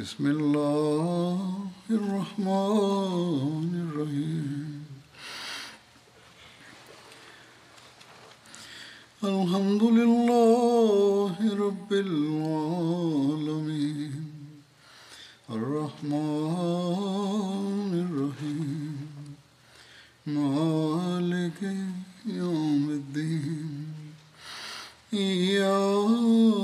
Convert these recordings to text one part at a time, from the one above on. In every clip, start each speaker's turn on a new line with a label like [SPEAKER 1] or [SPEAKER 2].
[SPEAKER 1] بسم الله الرحمن الرحيم. الحمد لله رب العالمين. الرحمن الرحيم. مالك يوم الدين. إياك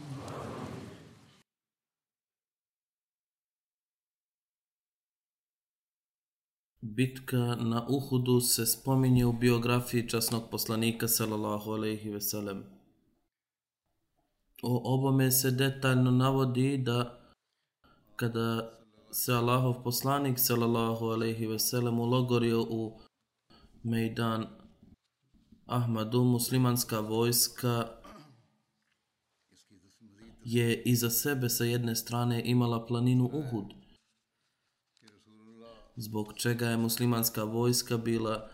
[SPEAKER 2] Bitka na Uhudu se spominje u biografiji časnog poslanika sallallahu alejhi ve sellem. O obome se detaljno navodi da kada se Allahov poslanik sallallahu alejhi ve sellem ulogorio u Mejdan Ahmadu muslimanska vojska je iza sebe sa jedne strane imala planinu Uhud zbog čega je muslimanska vojska bila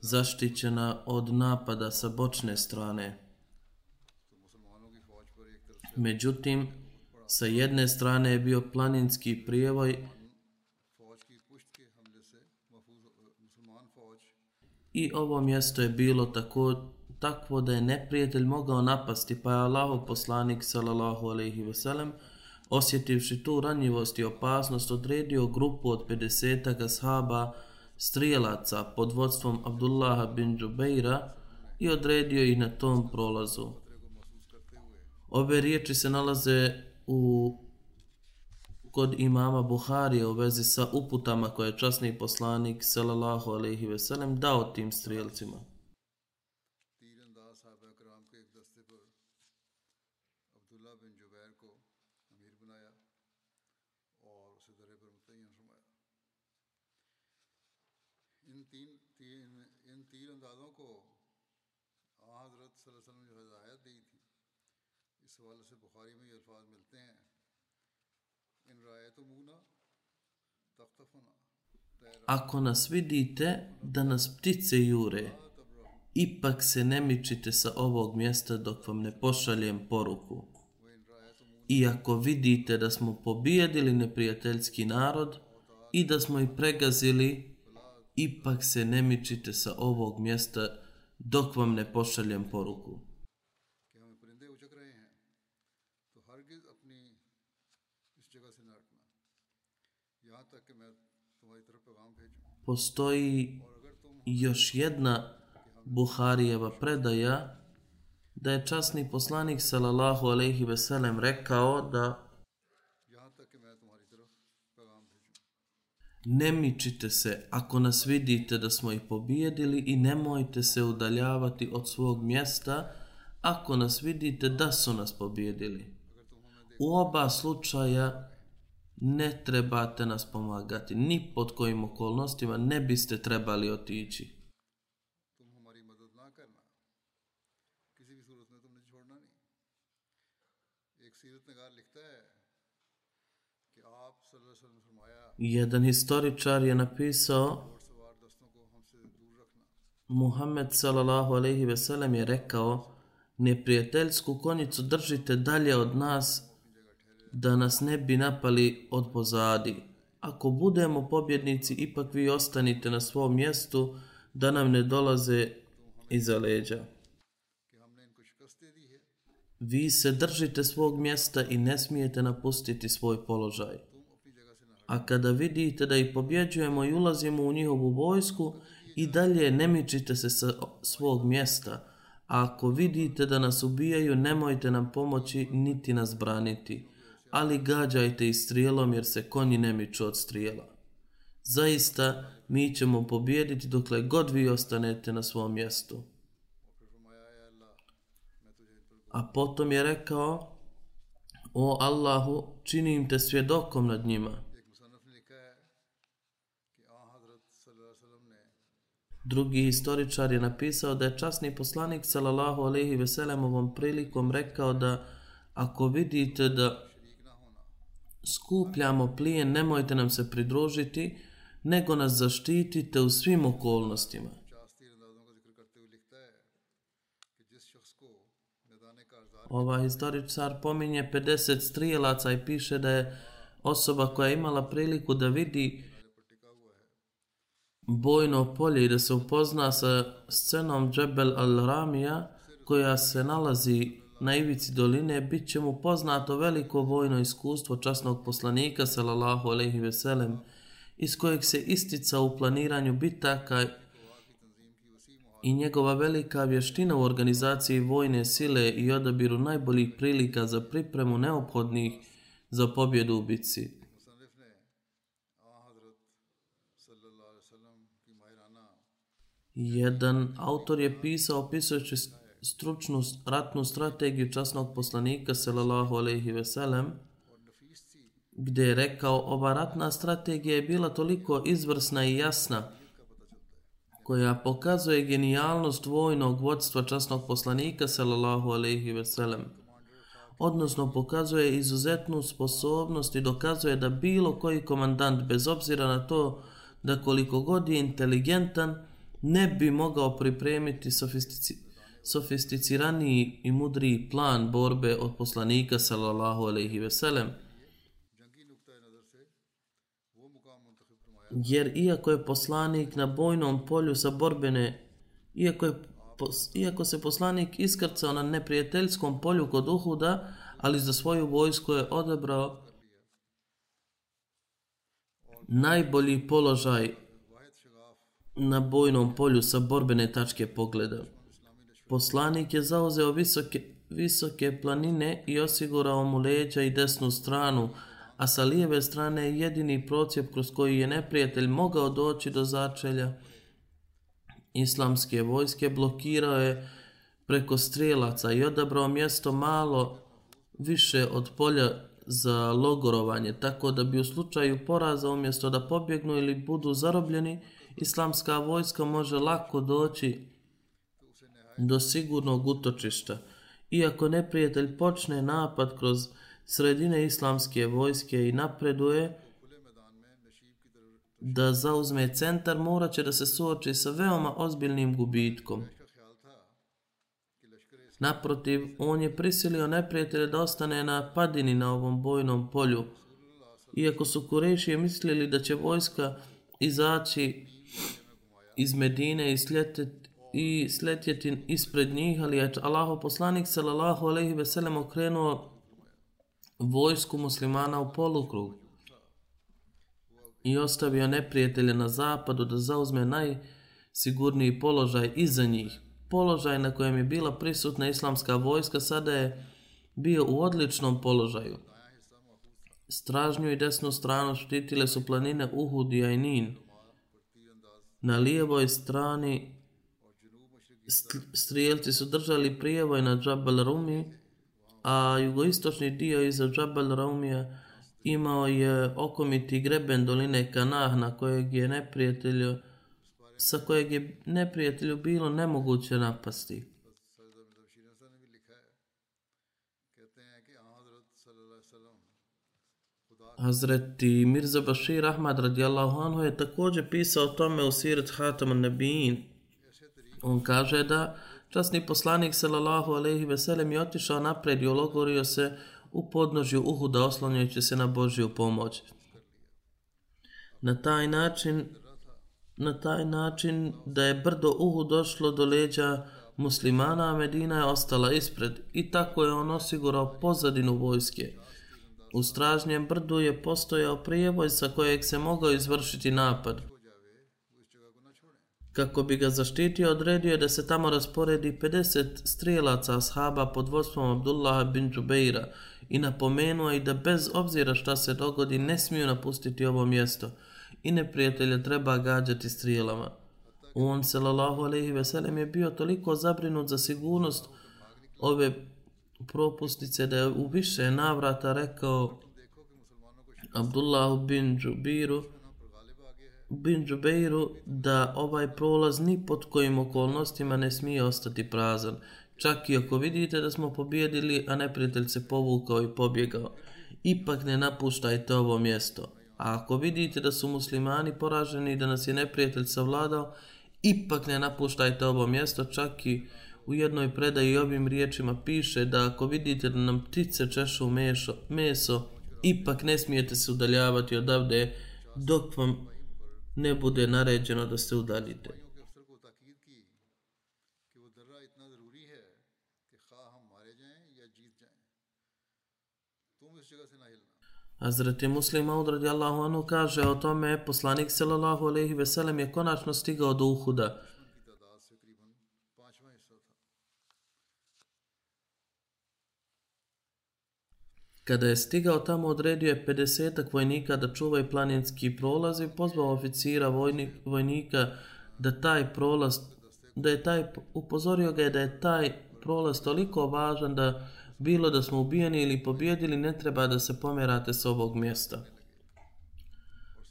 [SPEAKER 2] zaštićena od napada sa bočne strane. Međutim, sa jedne strane je bio planinski prijevoj i ovo mjesto je bilo tako takvo da je neprijatelj mogao napasti, pa je Allahov poslanik sallallahu alejhi ve sellem Osjetivši tu ranjivost i opasnost, odredio grupu od 50 ashaba strijelaca pod vodstvom Abdullaha bin Džubeira i odredio ih na tom prolazu. Ove riječi se nalaze u kod imama Buharije u vezi sa uputama koje je časni poslanik sallallahu alejhi ve sellem dao tim strijelcima. Ako nas vidite da nas ptice jure, ipak se ne mičite sa ovog mjesta dok vam ne pošaljem poruku. I ako vidite da smo pobijedili neprijateljski narod i da smo ih pregazili, ipak se ne mičite sa ovog mjesta dok vam ne pošaljem poruku. Postoji još jedna Buharijeva predaja da je časni poslanik sallallahu alejhi ve sellem rekao da Ne mičite se ako nas vidite da smo ih pobijedili i nemojte se udaljavati od svog mjesta ako nas vidite da su nas pobijedili. U oba slučaja ne trebate nas pomagati, ni pod kojim okolnostima ne biste trebali otići. Jedan historičar je napisao Muhammed sallallahu alejhi ve sellem je rekao neprijateljsku konjicu držite dalje od nas da nas ne bi napali od pozadi. Ako budemo pobjednici, ipak vi ostanite na svom mjestu da nam ne dolaze iza leđa. Vi se držite svog mjesta i ne smijete napustiti svoj položaj. A kada vidite da ih pobjeđujemo i ulazimo u njihovu vojsku, I dalje ne mičite se sa svog mjesta, a ako vidite da nas ubijaju, nemojte nam pomoći niti nas braniti, ali gađajte i strijelom jer se konji ne miču od strijela. Zaista, mi ćemo pobjediti dokle god vi ostanete na svom mjestu. A potom je rekao, O Allahu, činim te svjedokom nad njima. Drugi historičar je napisao da je časni poslanik sallallahu alejhi ve sellem ovom prilikom rekao da ako vidite da skupljamo plijen, nemojte nam se pridružiti, nego nas zaštitite u svim okolnostima. Ova historičar pominje 50 strijelaca i piše da je osoba koja je imala priliku da vidi bojno polje i da se upozna sa scenom Džebel al-Ramija koja se nalazi na ivici doline, bit će mu poznato veliko vojno iskustvo časnog poslanika sallallahu alejhi ve sellem iz kojeg se istica u planiranju bitaka i njegova velika vještina u organizaciji vojne sile i odabiru najboljih prilika za pripremu neophodnih za pobjedu u bitci. Jedan autor je pisao opisujući stručnu ratnu strategiju časnog poslanika sallallahu alejhi ve sellem gdje je rekao ova ratna strategija je bila toliko izvrsna i jasna koja pokazuje genijalnost vojnog vodstva časnog poslanika sallallahu alejhi ve sellem. Odnosno pokazuje izuzetnu sposobnost i dokazuje da bilo koji komandant bez obzira na to da koliko god je inteligentan ne bi mogao pripremiti sofistici, sofisticiraniji i mudriji plan borbe od poslanika sallallahu alejhi ve sellem jer iako je poslanik na bojnom polju sa borbene, iako, je, iako se poslanik iskrcao na neprijateljskom polju kod Uhuda, ali za svoju vojsku je odebrao najbolji položaj na bojnom polju sa borbene tačke pogleda. Poslanik je zauzeo visoke, visoke planine i osigurao mu leđa i desnu stranu, a sa lijeve strane je jedini procijep kroz koji je neprijatelj mogao doći do začelja. Islamske vojske blokirao je preko strelaca i odabrao mjesto malo više od polja za logorovanje, tako da bi u slučaju poraza umjesto da pobjegnu ili budu zarobljeni, islamska vojska može lako doći do sigurnog utočišta. Iako neprijatelj počne napad kroz sredine islamske vojske i napreduje da zauzme centar, morat će da se suoči sa veoma ozbiljnim gubitkom. Naprotiv, on je prisilio neprijatelje da ostane na padini na ovom bojnom polju. Iako su Kurešije mislili da će vojska izaći iz Medine i sljetiti i sletjeti ispred njih, ali je Allaho poslanik sallallahu alejhi ve sellem okrenuo vojsku muslimana u polukrug i ostavio neprijatelje na zapadu da zauzme najsigurniji položaj iza njih. Položaj na kojem je bila prisutna islamska vojska sada je bio u odličnom položaju. Stražnju i desnu stranu štitile su planine Uhud i Ainin. Na lijevoj strani strijelci su držali prijevoj na Džabal Rumi, a jugoistočni dio iza Džabal Rumija imao je okomiti greben doline Kanah na kojeg je neprijatelju sa kojeg je neprijatelju bilo nemoguće napasti. Hazreti Mirza Bashir Ahmad radijallahu anhu je također pisao o tome u Sirat Hatam al-Nabiin. On kaže da Časni poslanik sallallahu alejhi ve sellem je otišao napred i ologorio se u podnožju Uhuda oslanjajući se na Božju pomoć. Na taj način na taj način da je brdo Uhu došlo do leđa muslimana, a Medina je ostala ispred i tako je on osigurao pozadinu vojske. U stražnjem brdu je postojao prijevoj sa kojeg se mogao izvršiti napad. Kako bi ga zaštitio, odredio je da se tamo rasporedi 50 strijelaca ashaba pod vodstvom Abdullaha bin Džubeira i napomenuo i da bez obzira šta se dogodi ne smiju napustiti ovo mjesto i neprijatelja treba gađati strijelama. On, sallallahu alaihi veselem, je bio toliko zabrinut za sigurnost ove propusnice da je u više navrata rekao Abdullahu bin Džubiru bin Džubeiru da ovaj prolaz ni pod kojim okolnostima ne smije ostati prazan. Čak i ako vidite da smo pobjedili, a neprijatelj se povukao i pobjegao, ipak ne napuštajte ovo mjesto. A ako vidite da su muslimani poraženi i da nas je neprijatelj savladao, ipak ne napuštajte ovo mjesto, čak i u jednoj predaji ovim riječima piše da ako vidite da nam ptice češu mešo, meso, ipak ne smijete se udaljavati odavde dok vam ne bude naređeno da se udaljite. Hazreti Muslim Maud radijallahu anhu kaže o tome poslanik sallallahu alejhi ve sellem je konačno stigao do Uhuda. Kada je stigao tamo, odredio je 50 vojnika da čuvaju planinski prolaz i pozvao oficira vojnik, vojnika da taj prolaz, da je taj, upozorio ga je da je taj prolaz toliko važan da bilo da smo ubijeni ili pobjedili, ne treba da se pomerate s ovog mjesta.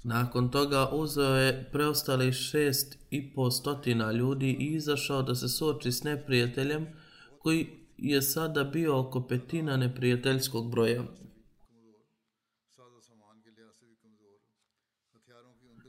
[SPEAKER 2] Nakon toga uzeo je preostali šest i po stotina ljudi i izašao da se soči s neprijateljem koji je sada bio oko petina neprijateljskog broja.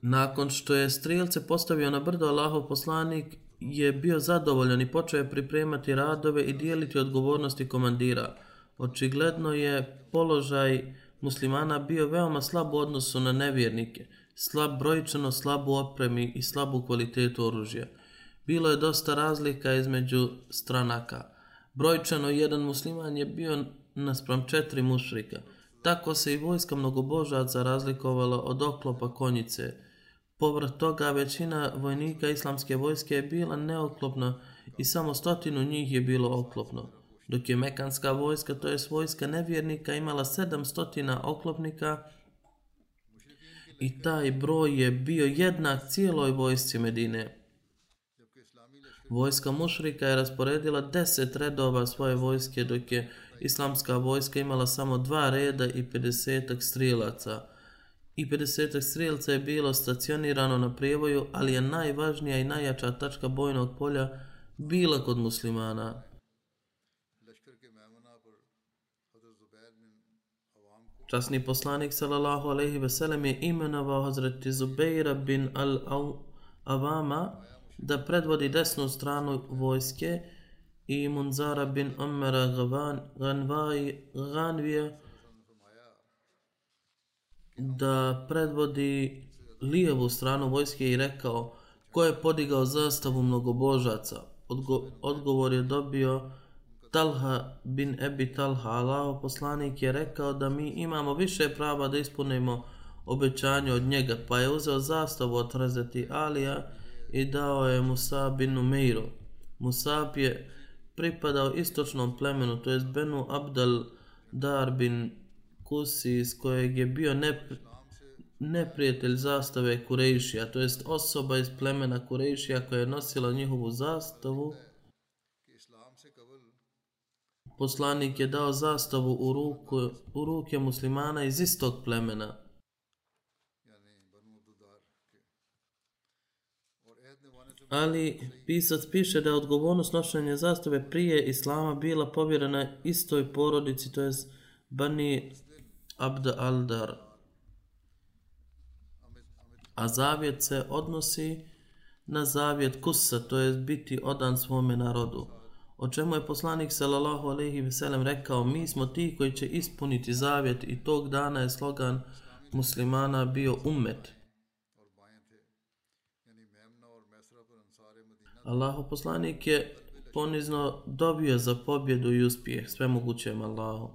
[SPEAKER 2] Nakon što je strijelce postavio na brdo, Allahov poslanik je bio zadovoljan i počeo je pripremati radove i dijeliti odgovornosti komandira. Očigledno je položaj muslimana bio veoma slab u odnosu na nevjernike, slab brojčano, slabu opremi i slabu kvalitetu oružja. Bilo je dosta razlika između stranaka. Brojčano jedan musliman je bio naspram četiri mušrika. Tako se i vojska mnogobožaca razlikovala od oklopa konjice. Povrh toga većina vojnika islamske vojske je bila neoklopna i samo stotinu njih je bilo oklopno. Dok je mekanska vojska, to je vojska nevjernika, imala sedam stotina oklopnika i taj broj je bio jednak cijeloj vojsci Medine. Vojska mušrika je rasporedila deset redova svoje vojske, dok je islamska vojska imala samo dva reda i 50 strijelaca. I 50 strijelaca je bilo stacionirano na prijevoju, ali je najvažnija i najjača tačka bojnog polja bila kod muslimana. Časni poslanik sallallahu alejhi ve sellem je imenovao Hazreti Zubeira bin al-Awama da predvodi desnu stranu vojske i Munzara bin Umara Ganvija da predvodi lijevu stranu vojske i rekao ko je podigao zastavu mnogobožaca. Odgo odgovor je dobio Talha bin Ebi Talha. Allaho poslanik je rekao da mi imamo više prava da ispunimo obećanje od njega, pa je uzeo zastavu od Rezeti Alija i dao je Musa bin Umeiru. Musab je pripadao istočnom plemenu, to je Benu Abdal Dar bin Kusi, iz kojeg je bio ne, neprijatelj zastave Kurejšija, to jest osoba iz plemena Kurejšija koja je nosila njihovu zastavu. Poslanik je dao zastavu u, ruku, u ruke muslimana iz istog plemena. Ali pisac piše da je odgovornost nošenja zastave prije Islama bila povjerena istoj porodici, to je Bani Abd al-Dar. A zavjet se odnosi na zavjet Kusa, to je biti odan svome narodu. O čemu je poslanik sallallahu alejhi ve sellem rekao: "Mi smo ti koji će ispuniti zavjet i tog dana je slogan muslimana bio ummet." Allahu poslanik je ponizno dobio za pobjedu i uspjeh sve mogućem Allahu.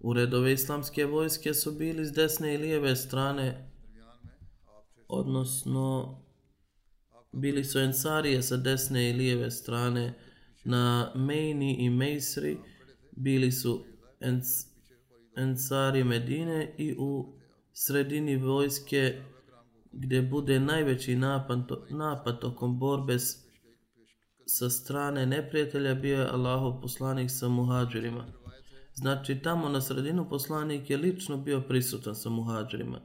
[SPEAKER 2] U redove islamske vojske su bili s desne i lijeve strane, odnosno Bili su Ensarije sa desne i lijeve strane. Na Mejni i Mejsri bili su ens, Ensari Medine i u sredini vojske gdje bude najveći napad, napad tokom borbe s, sa strane neprijatelja bio je Allahov poslanik sa muhađirima. Znači tamo na sredinu poslanik je lično bio prisutan sa muhađirima.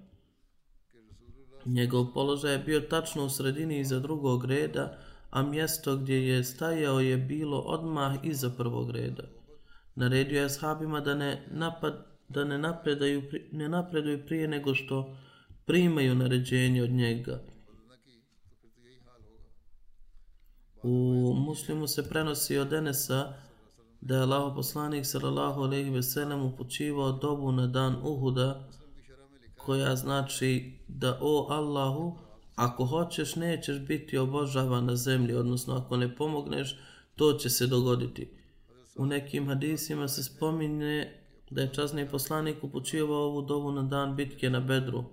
[SPEAKER 2] Njegov položaj je bio tačno u sredini iza drugog reda, a mjesto gdje je stajao je bilo odmah iza prvog reda. Naredio je ashabima da ne, napad, da ne, napredaju, ne napreduju prije nego što primaju naređenje od njega. U muslimu se prenosi od Enesa da je Allah poslanik sallallahu alejhi ve sellem upućivao dobu na dan Uhuda koja znači da o Allahu ako hoćeš nećeš biti obožavan na zemlji odnosno ako ne pomogneš to će se dogoditi. U nekim hadisima se spominje da je časni poslanik upućivao ovu dobu na dan bitke na Bedru.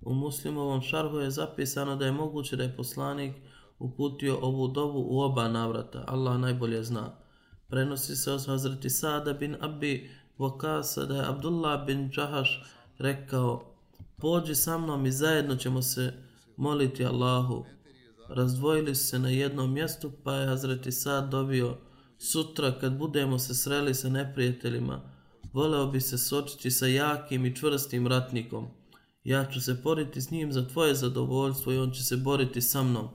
[SPEAKER 2] U muslimovom šarhu je zapisano da je moguće da je poslanik uputio ovu dovu u oba navrata. Allah najbolje zna. Prenosi se od Hazreti Sada bin Abi Vakasa da je Abdullah bin Džahaš rekao pođi sa mnom i zajedno ćemo se moliti Allahu. Razdvojili su se na jednom mjestu pa je Hazreti Sad dobio sutra kad budemo se sreli sa neprijateljima voleo bi se sočiti sa jakim i čvrstim ratnikom. Ja ću se boriti s njim za tvoje zadovoljstvo i on će se boriti sa mnom.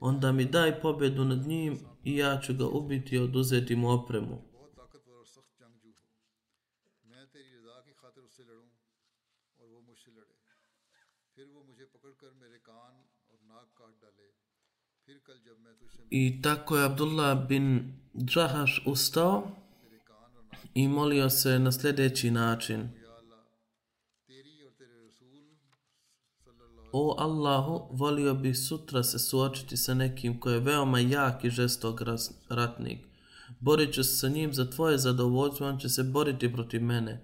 [SPEAKER 2] Onda mi daj pobedu nad njim i ja ću ga ubiti i oduzeti mu opremu. I tako je Abdullah bin Džahaš ustao i molio se na sljedeći način. O Allahu, volio bi sutra se suočiti sa nekim ko je veoma jak i žestog ratnik. Borit ću se sa njim za tvoje zadovoljstvo, on će se boriti protiv mene.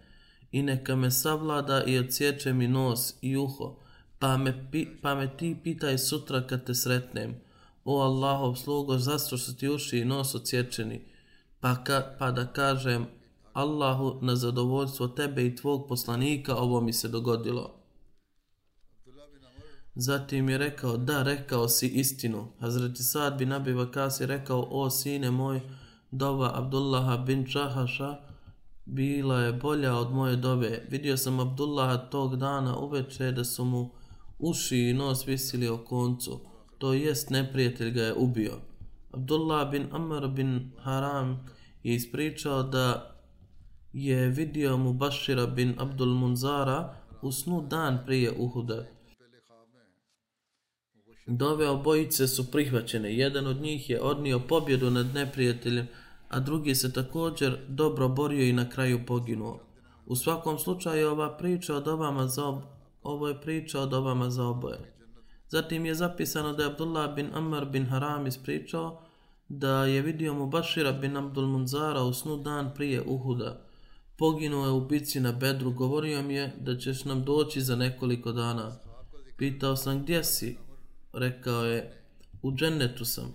[SPEAKER 2] I neka me savlada i odsjeće mi nos i uho, pa me, pi, pa me ti pitaj sutra kad te sretnem. O Allahov slugo, zašto su ti uši i nos odsječeni? Pa, ka, pa da kažem, Allahu na zadovoljstvo tebe i tvog poslanika ovo mi se dogodilo. Zatim je rekao, da, rekao si istinu. Hazreti Sad bin Abi Vakas je rekao, o sine moj, dova Abdullaha bin Čahaša bila je bolja od moje dobe. Vidio sam Abdullaha tog dana uveče da su mu uši i nos visili o koncu. To jest neprijatelj ga je ubio. Abdullah bin Amr bin Haram je ispričao da je vidio mu Bašira bin Abdul Munzara u snu dan prije Uhuda. Dove obojice su prihvaćene. Jedan od njih je odnio pobjedu nad neprijateljem, a drugi se također dobro borio i na kraju poginuo. U svakom slučaju ova priča od ovama za ob... ovo je priča od ovama za oboje. Zatim je zapisano da je Abdullah bin Amr bin Haram ispričao da je vidio mu Bašira bin Abdul Munzara u snu dan prije Uhuda poginuo je u bici na bedru, govorio mi je da ćeš nam doći za nekoliko dana. Pitao sam gdje si? Rekao je, u džennetu sam.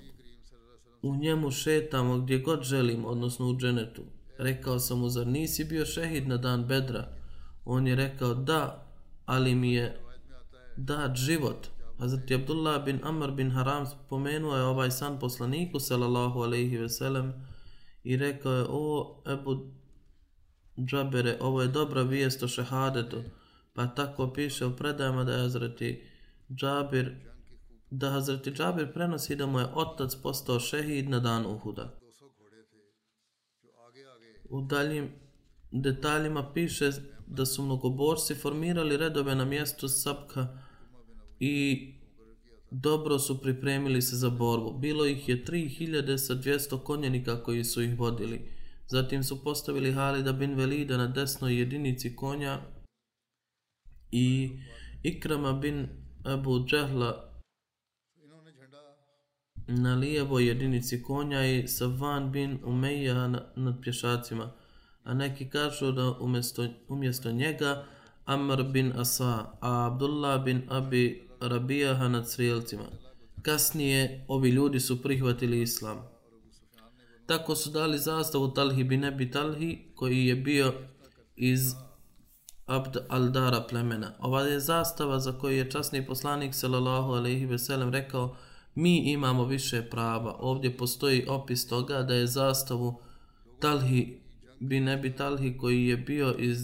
[SPEAKER 2] U njemu šetamo gdje god želim, odnosno u dženetu. Rekao sam mu, zar nisi bio šehid na dan bedra? On je rekao, da, ali mi je dat život. Hazreti Abdullah bin Amr bin Haram spomenuo je ovaj san poslaniku, sallallahu alaihi ve sellem, i rekao je, o Ebu Džabere, ovo je dobra vijest o šehadetu, pa tako piše u predajama da je Hazreti Džabir, da Hazreti Džabir prenosi da mu je otac postao šehid na dan Uhuda. U daljim detaljima piše da su mnogoborci formirali redove na mjestu Sapka i dobro su pripremili se za borbu. Bilo ih je 3000 sa 200 konjenika koji su ih vodili. Zatim su postavili Halida bin Velida na desnoj jedinici konja i Ikrama bin Abu Džahla na lijevoj jedinici konja i Savan bin Umeja nad pješacima. A neki kažu da umjesto, umjesto njega Amr bin Asa, a Abdullah bin Abi Rabijaha nad srijelcima. kasnije ovi ljudi su prihvatili islam. Tako su dali zastavu Talhi bin Ebi Talhi koji je bio iz Abd al-Dara plemena. Ova je zastava za koju je časni poslanik sallallahu alejhi ve sellem rekao mi imamo više prava. Ovdje postoji opis toga da je zastavu Talhi bin Ebi Talhi koji je bio iz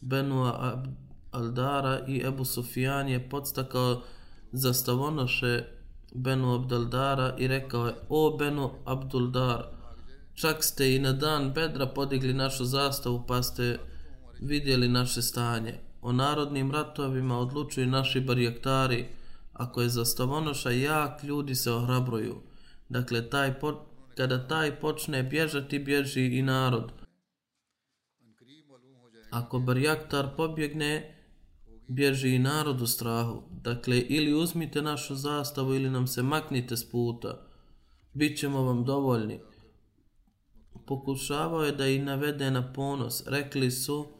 [SPEAKER 2] Benua Aldara i Ebu Sufjan je podstakao zastavonoše Benu Abdaldara i rekao je o Benu Abduldar čak ste i na dan Bedra podigli našu zastavu pa ste vidjeli naše stanje. O narodnim ratovima odlučuju naši barjaktari. Ako je zastavonoša jak, ljudi se ohrabruju. Dakle, taj po, kada taj počne bježati, bježi i narod. Ako barjaktar pobjegne, bježi i narod u strahu. Dakle, ili uzmite našu zastavu ili nam se maknite s puta. Bićemo vam dovoljni. Pokušavao je da ih navede na ponos. Rekli su,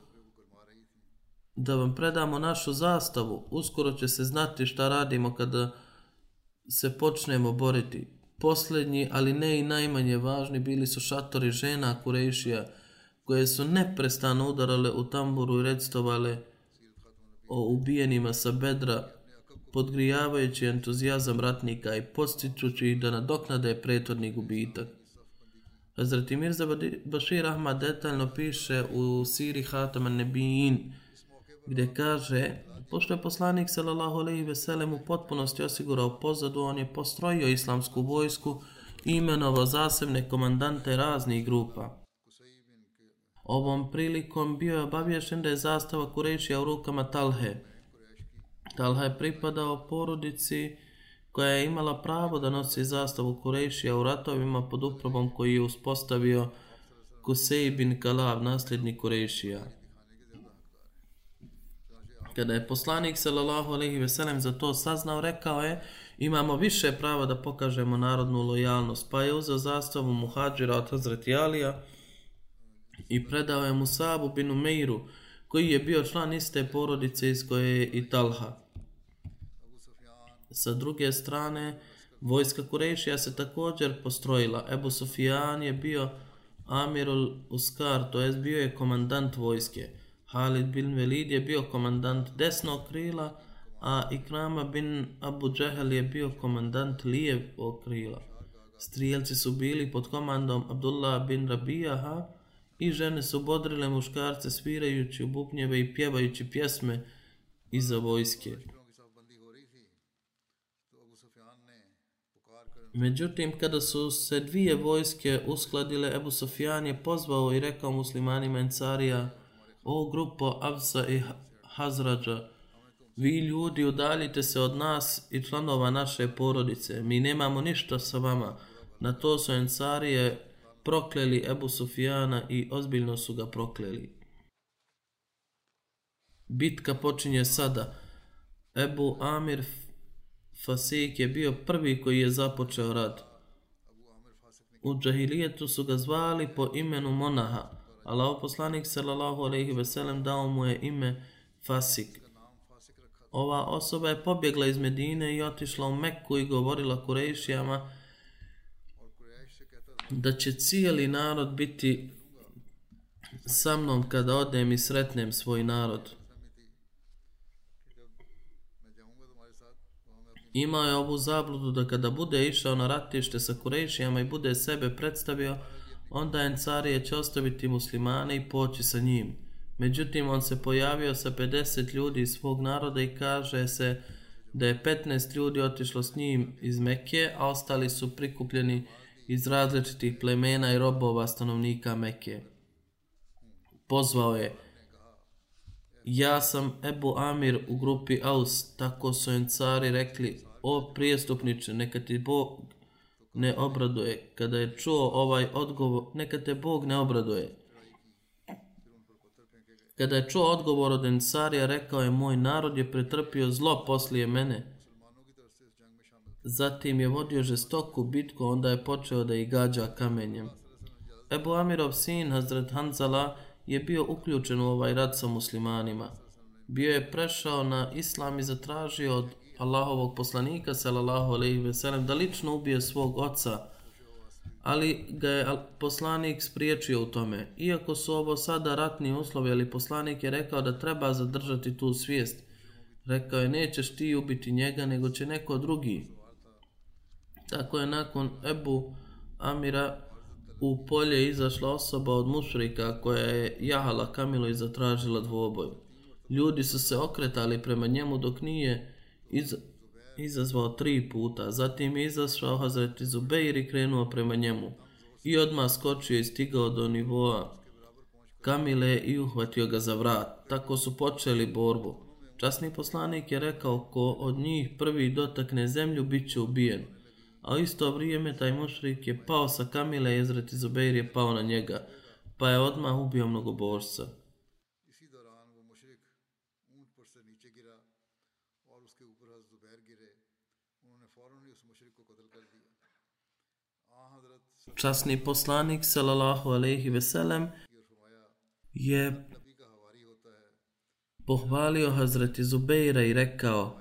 [SPEAKER 2] da vam predamo našu zastavu. Uskoro će se znati šta radimo kada se počnemo boriti. Posljednji, ali ne i najmanje važni, bili su šatori žena Kurešija, koje su neprestano udarale u tamburu i redstovale o ubijenima sa bedra, podgrijavajući entuzijazam ratnika i postičući ih da nadoknade prethodni gubitak. Hazreti Mirza Bashir Ahmad detaljno piše u Siri Hataman Nebijin, gdje kaže pošto je poslanik sallallahu alejhi ve sellem u potpunosti osigurao pozadu on je postrojio islamsku vojsku i imenovao zasebne komandante raznih grupa Ovom prilikom bio je obavješen da je zastava Kurešija u rukama Talhe. Talha je pripadao porodici koja je imala pravo da nosi zastavu Kurešija u ratovima pod upravom koji je uspostavio Kusej bin Kalav, nasljednik Kurešija. Kada je poslanik sallallahu alejhi ve sellem za to saznao, rekao je: "Imamo više prava da pokažemo narodnu lojalnost." Pa je uzeo zastavu muhadžira od Hazreti Alija i predao je Musabu bin Umeiru, koji je bio član iste porodice iz koje je i Talha. Sa druge strane, vojska Kurešija se također postrojila. Ebu Sufjan je bio Amirul Uskar, to jest bio je komandant vojske. Halid bin Velid je bio komandant desnog krila, a Ikrama bin Abu Džehel je bio komandant lijevog krila. Strijelci su bili pod komandom Abdullah bin Rabijaha i žene su bodrile muškarce svirajući u bubnjeve i pjevajući pjesme iza vojske. Međutim, kada su se dvije vojske uskladile, Ebu Sofjan je pozvao i rekao muslimanima Ensarija, o grupo Avsa i Hazrađa, vi ljudi udaljite se od nas i članova naše porodice, mi nemamo ništa sa vama. Na to su Ensarije prokleli Ebu Sufijana i ozbiljno su ga prokleli. Bitka počinje sada. Ebu Amir Fasik je bio prvi koji je započeo rad. U džahilijetu su ga zvali po imenu Monaha. Allah poslanik sallallahu alejhi ve sellem dao mu je ime Fasik. Ova osoba je pobjegla iz Medine i otišla u Mekku i govorila Kurejšijama da će cijeli narod biti sa mnom kada odem i sretnem svoj narod. Imao je ovu zabludu da kada bude išao na ratište sa Kurejšijama i bude sebe predstavio, onda Encarije će ostaviti muslimane i poći sa njim. Međutim, on se pojavio sa 50 ljudi iz svog naroda i kaže se da je 15 ljudi otišlo s njim iz Mekke, a ostali su prikupljeni iz različitih plemena i robova stanovnika Mekke. Pozvao je Ja sam Ebu Amir u grupi Aus, tako su encari rekli, o prijestupniče, neka ti Bog ne obraduje. Kada je čuo ovaj odgovor, neka te Bog ne obraduje. Kada je čuo odgovor od Ensarija, rekao je, moj narod je pretrpio zlo poslije mene. Zatim je vodio žestoku bitku, onda je počeo da ih gađa kamenjem. Ebu Amirov sin, Hazret Hanzala, je bio uključen u ovaj rad sa muslimanima. Bio je prešao na islam i zatražio od Allahovog poslanika sallallahu alejhi ve sellem da lično ubije svog oca ali ga je poslanik spriječio u tome. Iako su ovo sada ratni uslovi, ali poslanik je rekao da treba zadržati tu svijest. Rekao je, nećeš ti ubiti njega, nego će neko drugi. Tako je nakon Ebu Amira u polje izašla osoba od mušrika koja je jahala Kamilu i zatražila dvoboj. Ljudi su se okretali prema njemu dok nije iz, izazvao tri puta. Zatim je izašao Hazreti Zubeir i krenuo prema njemu. I odmah skočio i stigao do nivoa Kamile i uhvatio ga za vrat. Tako su počeli borbu. Časni poslanik je rekao ko od njih prvi dotakne zemlju bit će ubijen. A u isto vrijeme taj mušrik je pao sa Kamile i Ezreti Zubeir je pao na njega, pa je odmah ubio mnogo Časni poslanik sallallahu alejhi ve sellem je pohvalio Hazreti Zubeira i rekao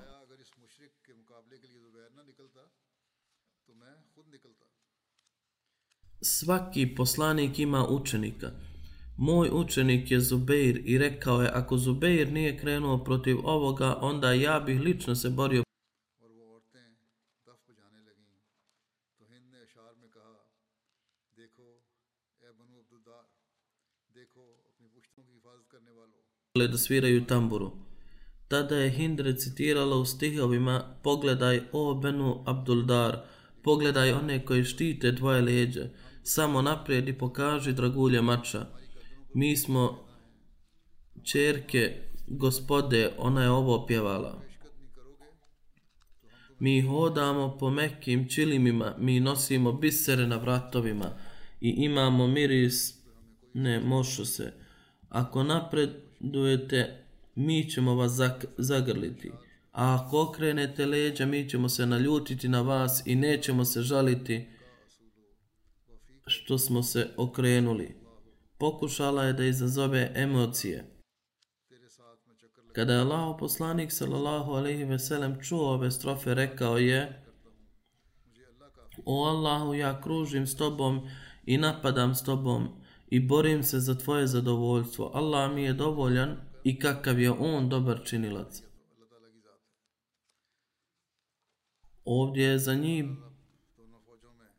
[SPEAKER 2] Svaki poslanik ima učenika. Moj učenik je Zubeir i rekao je ako Zubeir nije krenuo protiv ovoga, onda ja bih lično se borio Dakle, da sviraju tamburu. Tada je Hind recitirala u stihovima Pogledaj o Benu Abduldar, pogledaj one koji štite dvoje leđe, samo naprijed i pokaži dragulje mača. Mi smo čerke gospode, ona je ovo pjevala. Mi hodamo po mekim čilimima, mi nosimo bisere na vratovima i imamo miris, ne mošu se. Ako napred dujete, mi ćemo vas zagrliti. A ako okrenete leđa, mi ćemo se naljutiti na vas i nećemo se žaliti što smo se okrenuli. Pokušala je da izazove emocije. Kada je Allah poslanik sallallahu alejhi ve sellem čuo ove strofe, rekao je: O Allahu, ja kružim s tobom i napadam s tobom i borim se za tvoje zadovoljstvo. Allah mi je dovoljan i kakav je on dobar činilac. Ovdje je za njih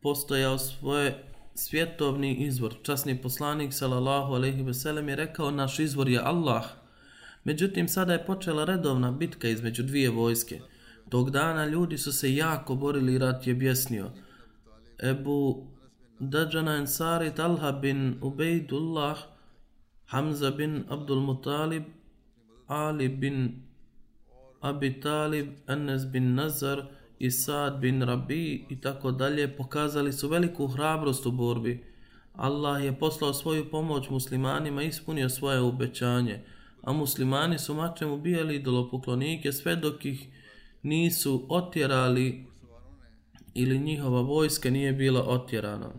[SPEAKER 2] postojao svoje svjetovni izvor. Časni poslanik sallallahu alejhi ve sellem je rekao naš izvor je Allah. Međutim sada je počela redovna bitka između dvije vojske. Tog dana ljudi su se jako borili i rat je bjesnio. Ebu Dajjana Ansari Talha bin Ubejdullah, Hamza bin Abdul Mutalib, Ali bin Abi Talib, Enes bin Nazar i Saad bin Rabi i tako dalje pokazali su veliku hrabrost u borbi. Allah je poslao svoju pomoć muslimanima i ispunio svoje obećanje, a muslimani su mačem ubijali idolopoklonike sve dok ih nisu otjerali ili njihova vojska nije bila otjerana.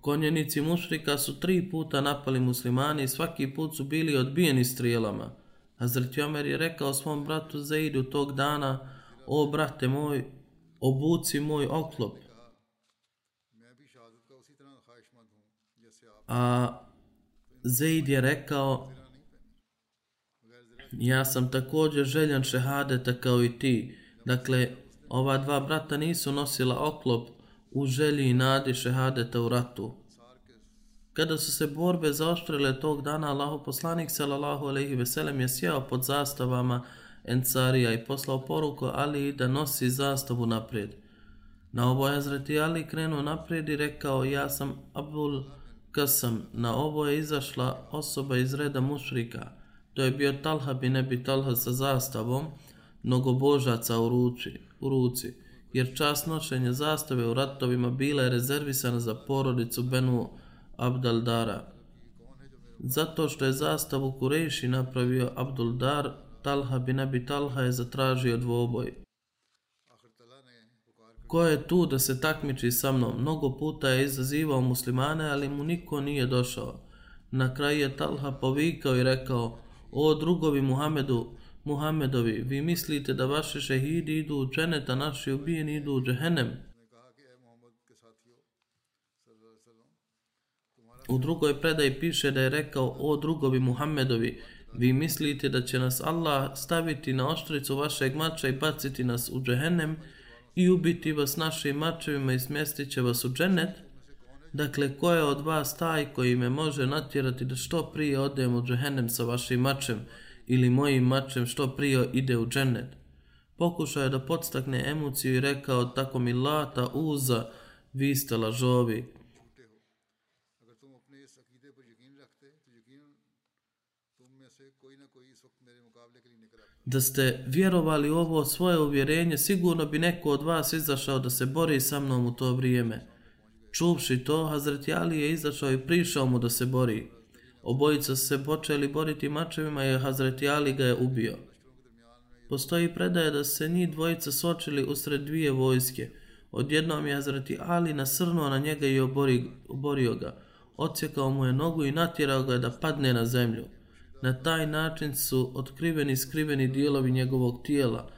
[SPEAKER 2] Konjenici mušrika su tri puta napali muslimani i svaki put su bili odbijeni strijelama. Hazret Jomer je rekao svom bratu Zaidu tog dana, o brate moj, obuci moj oklop. A Zaid je rekao, ja sam također željan šehadeta kao i ti. Dakle, ova dva brata nisu nosila oklop u želji i nadi šehadeta u ratu. Kada su se borbe zaoštrile tog dana, Allaho poslanik sallallahu alejhi ve sellem je sjeo pod zastavama Ensarija i poslao poruku Ali da nosi zastavu naprijed. Na ovo je Hazreti Ali krenuo naprijed i rekao ja sam Abul Kasam. Na ovo je izašla osoba iz reda mušrika. To je bio Talha bin Ebi Talha sa zastavom, mnogo božaca u, ruči, u ruci, jer čast nošenja zastave u ratovima bila je rezervisana za porodicu Benu Abdaldara. Zato što je zastavu Kurejši napravio Abduldar, Talha bin Abi Talha je zatražio dvoboj. Ko je tu da se takmiči sa mnom? Mnogo puta je izazivao muslimane, ali mu niko nije došao. Na kraju je Talha povikao i rekao, o drugovi Muhamedu, Muhammedovi, vi mislite da vaše šehidi idu u dženet, a naši ubijeni idu u džehennem? U drugoj predaji piše da je rekao, o drugovi Muhammedovi, vi mislite da će nas Allah staviti na oštricu vašeg mača i baciti nas u džehennem i ubiti vas našim mačevima i smjestit će vas u dženet? Dakle, ko je od vas taj koji me može natjerati da što prije odem u džehennem sa vašim mačem ili mojim mačem što prije ide u džennet. Pokušao je da podstakne emociju i rekao, tako mi lata, uza, vi ste lažovi. Da ste vjerovali u ovo svoje uvjerenje, sigurno bi neko od vas izašao da se bori sa mnom u to vrijeme. Čuvši to, Hazret Ali je izašao i prišao mu da se bori. Obojica su se počeli boriti mačevima i Hazreti Ali ga je ubio. Postoji predaje da se ni dvojica sočili usred dvije vojske. Odjednom je Hazreti Ali nasrnuo na njega i obori, oborio ga. Ocijekao mu je nogu i natjerao ga da padne na zemlju. Na taj način su otkriveni skriveni dijelovi njegovog tijela.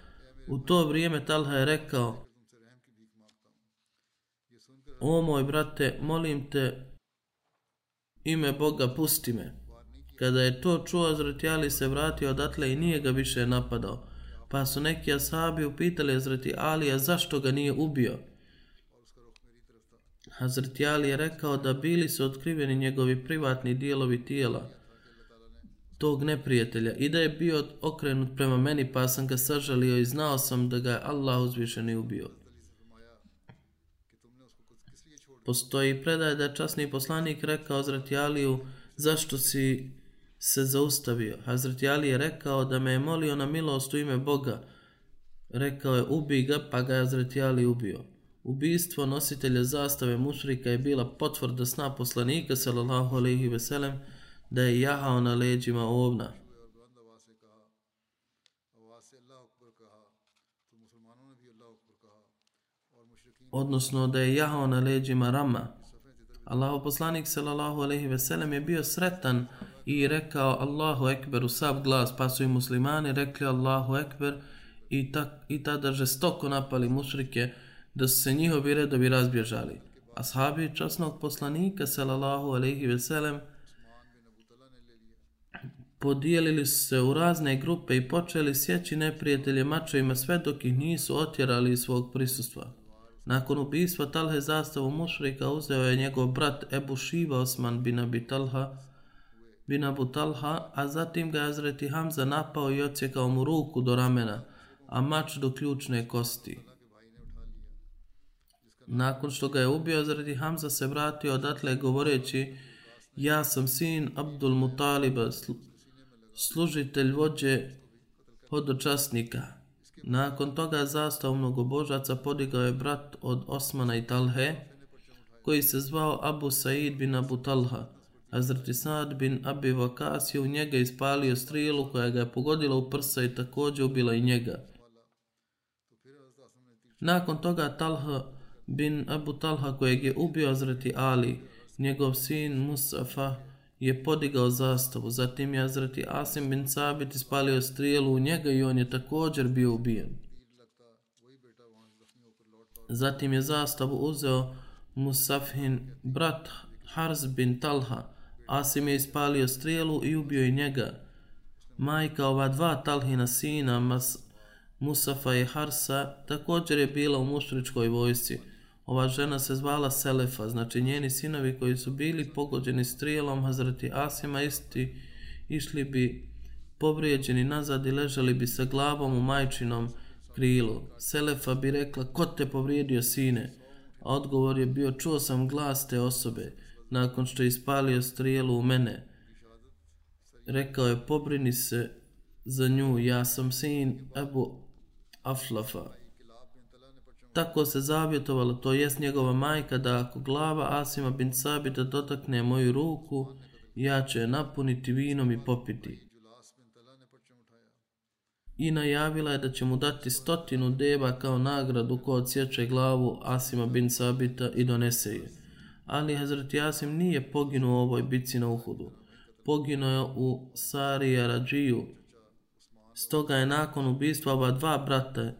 [SPEAKER 2] U to vrijeme Talha je rekao O moj brate, molim te, ime Boga, pusti me. Kada je to čuo, Azreti Ali se vratio odatle i nije ga više napadao. Pa su neki asabi upitali Azreti Alija zašto ga nije ubio. Hazreti Ali je rekao da bili su otkriveni njegovi privatni dijelovi tijela tog neprijatelja i da je bio okrenut prema meni pa sam ga sažalio i znao sam da ga je Allah uzvišeni ubio. Postoji predaj da je časni poslanik rekao Hazreti Aliju zašto si se zaustavio. Hazreti Ali je rekao da me je molio na milost u ime Boga. Rekao je ubi ga pa ga je Hazreti Ali ubio. Ubijstvo nositelja zastave mušrika je bila potvrda sna poslanika sallallahu alaihi veselem da je jahao na leđima ovna. Odnosno da je jahao na leđima rama. Allahu poslanik sallallahu alejhi ve sellem je bio sretan i rekao Allahu ekber u sav glas, pa su i muslimani rekli Allahu ekber i, tak, i tada žestoko napali mušrike da su se njihovi redovi razbježali. Ashabi časnog poslanika sallallahu alejhi ve sellem podijelili su se u razne grupe i počeli sjeći neprijatelje mačevima sve dok ih nisu otjerali iz svog prisustva. Nakon ubijstva Talhe zastavu mušrika uzeo je njegov brat Ebu Šiva Osman bin Abi Talha, bin Abu Talha, a zatim ga je Azreti Hamza napao i ocijekao mu ruku do ramena, a mač do ključne kosti. Nakon što ga je ubio, Azreti Hamza se vratio odatle govoreći Ja sam sin Abdul Mutaliba, služitelj vođe hodočasnika. Nakon toga zastav mnogobožaca podigao je brat od Osmana i Talhe, koji se zvao Abu Said bin Abu Talha. Hazreti Sad bin Abi Vakas je u njega ispalio strilu koja ga je pogodila u prsa i također ubila i njega. Nakon toga Talha bin Abu Talha kojeg je ubio Hazreti Ali, njegov sin Musafa, je podigao zastavu. Zatim je Azrati Asim bin Sabit ispalio strijelu u njega i on je također bio ubijen. Zatim je zastavu uzeo Musafhin brat Harz bin Talha. Asim je ispalio strijelu i ubio i njega. Majka ova dva Talhina sina Mas Musafa i Harsa također je bila u mušričkoj vojsci. Ova žena se zvala Selefa, znači njeni sinovi koji su bili pogođeni strijelom Hazreti Asima isti išli bi povrijeđeni nazad i ležali bi sa glavom u majčinom krilu. Selefa bi rekla, ko te povrijedio sine? A odgovor je bio, čuo sam glas te osobe nakon što je ispalio strijelu u mene. Rekao je, pobrini se za nju, ja sam sin Ebu Aflafa. Tako se zavjetovala, to jest njegova majka, da ako glava Asima bin Sabita dotakne moju ruku, ja ću je napuniti vinom i popiti. I najavila je da će mu dati stotinu deba kao nagradu ko odsjeće glavu Asima bin Sabita i donese je. Ali Hazreti Asim nije poginuo u ovoj bici na Uhudu. Poginuo je u Sarija Rađiju, Stoga je nakon ubistva ova dva brata,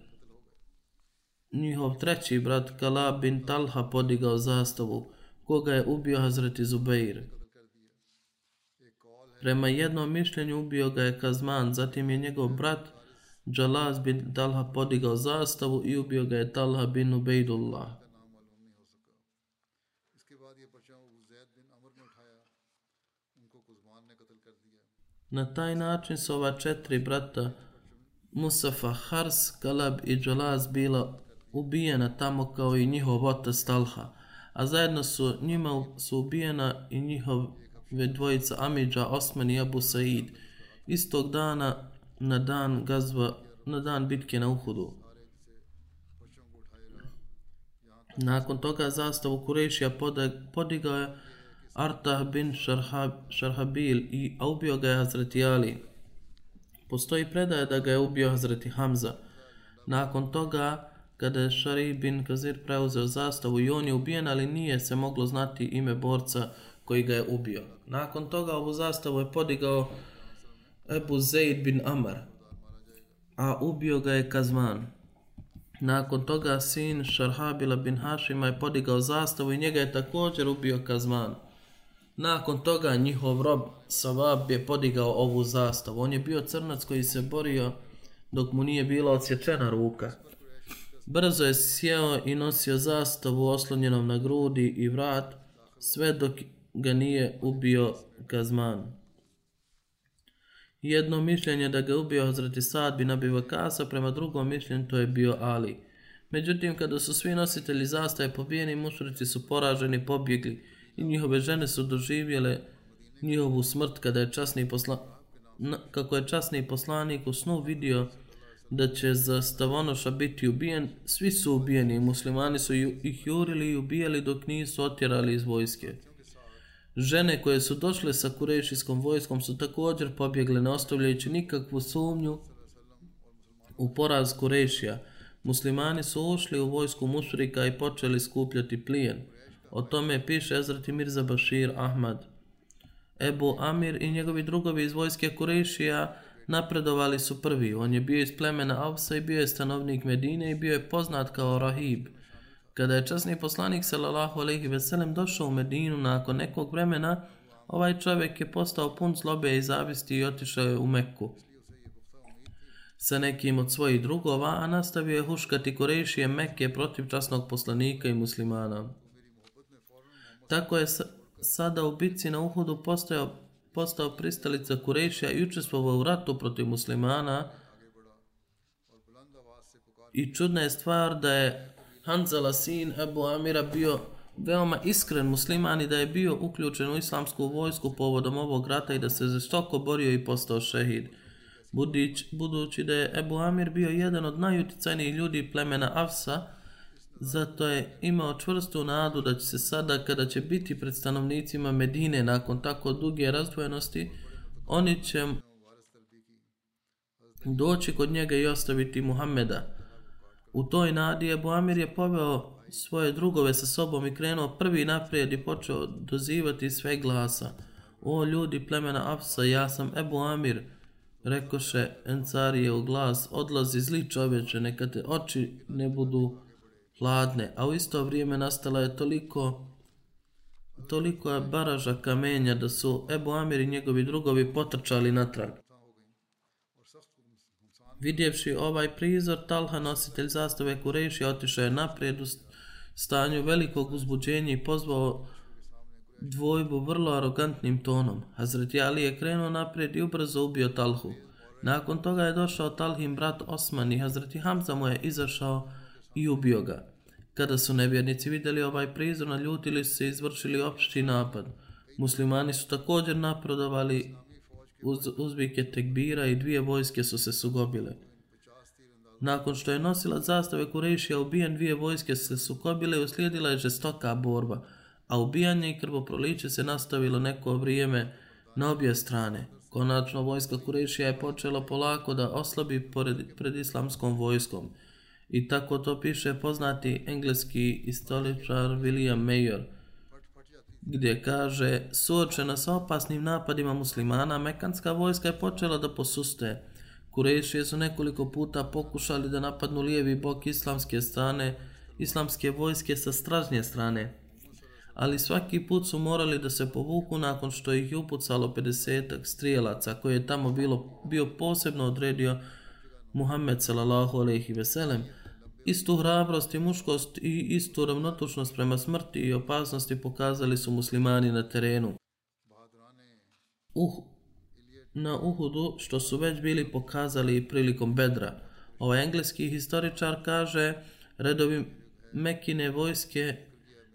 [SPEAKER 2] njihov treći brat Kalab bin Talha podigao zastavu, koga je ubio Hazreti Zubeir. Prema jednom mišljenju ubio ga je Kazman, zatim je njegov brat Džalaz bin Talha podigao zastavu i ubio ga je Talha bin Ubejdullah. Na taj način su ova četiri brata Musafa, Hars, Kalab i Džalaz bila ubijena tamo kao i njihov otac Talha, a zajedno su njima su ubijena i njihove dvojica Amidža, Osman i Abu Said istog dana na dan gazva, na dan bitke na Uhudu. Nakon toga zastavu Kurešija podigao je Artah bin Šarhab, Šarhabil i ubio ga je Hazreti Ali. Postoji predaje da ga je ubio Hazreti Hamza. Nakon toga, kada je Šari bin Kazir preuzeo zastavu i on je ubijen, ali nije se moglo znati ime borca koji ga je ubio. Nakon toga ovu zastavu je podigao Ebu Zaid bin Amar, a ubio ga je Kazman. Nakon toga sin Šarhabila bin Hašima je podigao zastavu i njega je također ubio Kazman. Nakon toga njihov rob Savab je podigao ovu zastavu. On je bio crnac koji se borio dok mu nije bila odsječena ruka. Brzo je sjeo i nosio zastavu oslonjenom na grudi i vrat, sve dok ga nije ubio Kazman. Jedno mišljenje da ga ubio Hazreti Sad bin Abi Vakasa, prema drugom mišljenju to je bio Ali. Međutim, kada su svi nositelji zastave pobijeni, mušrici su poraženi, pobjegli i njihove žene su doživjele njihovu smrt kada je časni posla... kako je časni poslanik u snu vidio da će za Stavonoša biti ubijen, svi su ubijeni i muslimani su ih jurili i ubijali dok nisu otjerali iz vojske. Žene koje su došle sa kurešijskom vojskom su također pobjegle ne ostavljajući nikakvu sumnju u poraz Kurešija. Muslimani su ušli u vojsku mušrika i počeli skupljati plijen. O tome piše Ezrati Mirza Bashir Ahmad. Ebu Amir i njegovi drugovi iz vojske Kurešija napredovali su prvi. On je bio iz plemena Avsa i bio je stanovnik Medine i bio je poznat kao Rahib. Kada je časni poslanik sallallahu alejhi ve sellem došao u Medinu nakon nekog vremena, ovaj čovjek je postao pun zlobe i zavisti i otišao je u Mekku sa nekim od svojih drugova, a nastavio je huškati Korejšije Mekke protiv časnog poslanika i muslimana. Tako je sada u bitci na Uhudu postao, postao pristalica Kurešija i učestvovao u ratu protiv muslimana. I čudna je stvar da je Hanzala sin Ebu Amira bio veoma iskren musliman i da je bio uključen u islamsku vojsku povodom ovog rata i da se žestoko borio i postao šehid. Budić, budući da je Ebu Amir bio jedan od najuticajnijih ljudi plemena Afsa, zato je imao čvrstu nadu da će se sada, kada će biti pred stanovnicima Medine nakon tako duge razdvojenosti, oni će doći kod njega i ostaviti Muhammeda. U toj nadi Ebu Amir je poveo svoje drugove sa sobom i krenuo prvi naprijed i počeo dozivati sve glasa. O ljudi plemena Afsa, ja sam Ebu Amir, rekoše Encarije u glas, odlazi zli čovječe, neka te oči ne budu hladne, a u isto vrijeme nastala je toliko toliko je baraža kamenja da su Ebu Amir i njegovi drugovi potrčali natrag. Vidjevši ovaj prizor, Talha, nositelj zastave Kureši, otišao je naprijed u stanju velikog uzbuđenja i pozvao dvojbu vrlo arogantnim tonom. Hazreti Ali je krenuo naprijed i ubrzo ubio Talhu. Nakon toga je došao Talhin brat Osman i Hazreti Hamza mu je izašao i ubio ga. Kada su nevjernici vidjeli ovaj prizor, naljutili su se i izvršili opšti napad. Muslimani su također naprodovali uz uzbike tekbira i dvije vojske su se sugobile. Nakon što je nosila zastave Kurešija ubijen, dvije vojske se sukobile i uslijedila je žestoka borba, a ubijanje i krvoproliče se nastavilo neko vrijeme na obje strane. Konačno vojska Kurešija je počela polako da oslabi pored, pred islamskom vojskom. I tako to piše poznati engleski istoričar William Mayer – gdje kaže suočena sa opasnim napadima muslimana, mekanska vojska je počela da posuste. Kurešije su nekoliko puta pokušali da napadnu lijevi bok islamske strane, islamske vojske sa stražnje strane, ali svaki put su morali da se povuku nakon što ih je upucalo 50 strijelaca koje je tamo bilo, bio posebno odredio Muhammed sallallahu alejhi ve sellem istu hrabrost i muškost i istu ravnotučnost prema smrti i opasnosti pokazali su muslimani na terenu. Uh, na Uhudu, što su već bili pokazali prilikom Bedra. Ovaj engleski historičar kaže, redovi Mekine vojske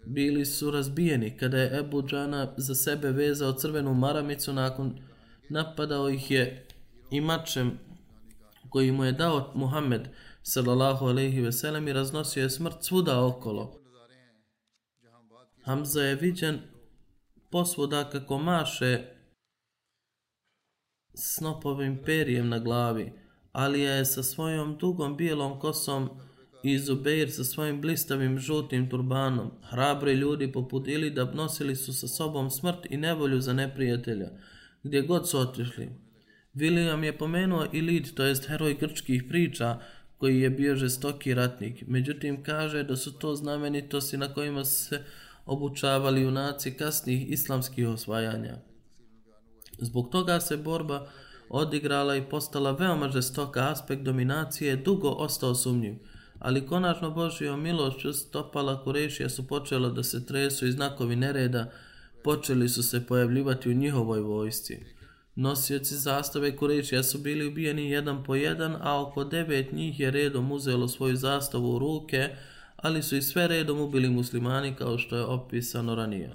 [SPEAKER 2] bili su razbijeni kada je Ebu Džana za sebe vezao crvenu maramicu nakon napadao ih je i mačem koji mu je dao Muhammed sallallahu alaihi ve sellem i raznosio je smrt svuda okolo. Hamza je viđen posvuda kako maše snopovim perijem na glavi, ali je sa svojom dugom bijelom kosom i Zubeir sa svojim blistavim žutim turbanom. Hrabri ljudi poput Ilida nosili su sa sobom smrt i nevolju za neprijatelja, gdje god su otišli. William je pomenuo Ilid, to jest heroj grčkih priča, koji je bio žestoki ratnik. Međutim, kaže da su to znamenitosti na kojima se obučavali junaci kasnih islamskih osvajanja. Zbog toga se borba odigrala i postala veoma žestoka aspekt dominacije, dugo ostao sumnjiv. Ali konačno Božio milošću stopala Kurešija su počela da se tresu i znakovi nereda počeli su se pojavljivati u njihovoj vojsci. Nosioci zastave Kurešija su bili ubijeni jedan po jedan, a oko devet njih je redom uzelo svoju zastavu u ruke, ali su i sve redom ubili muslimani kao što je opisano ranije.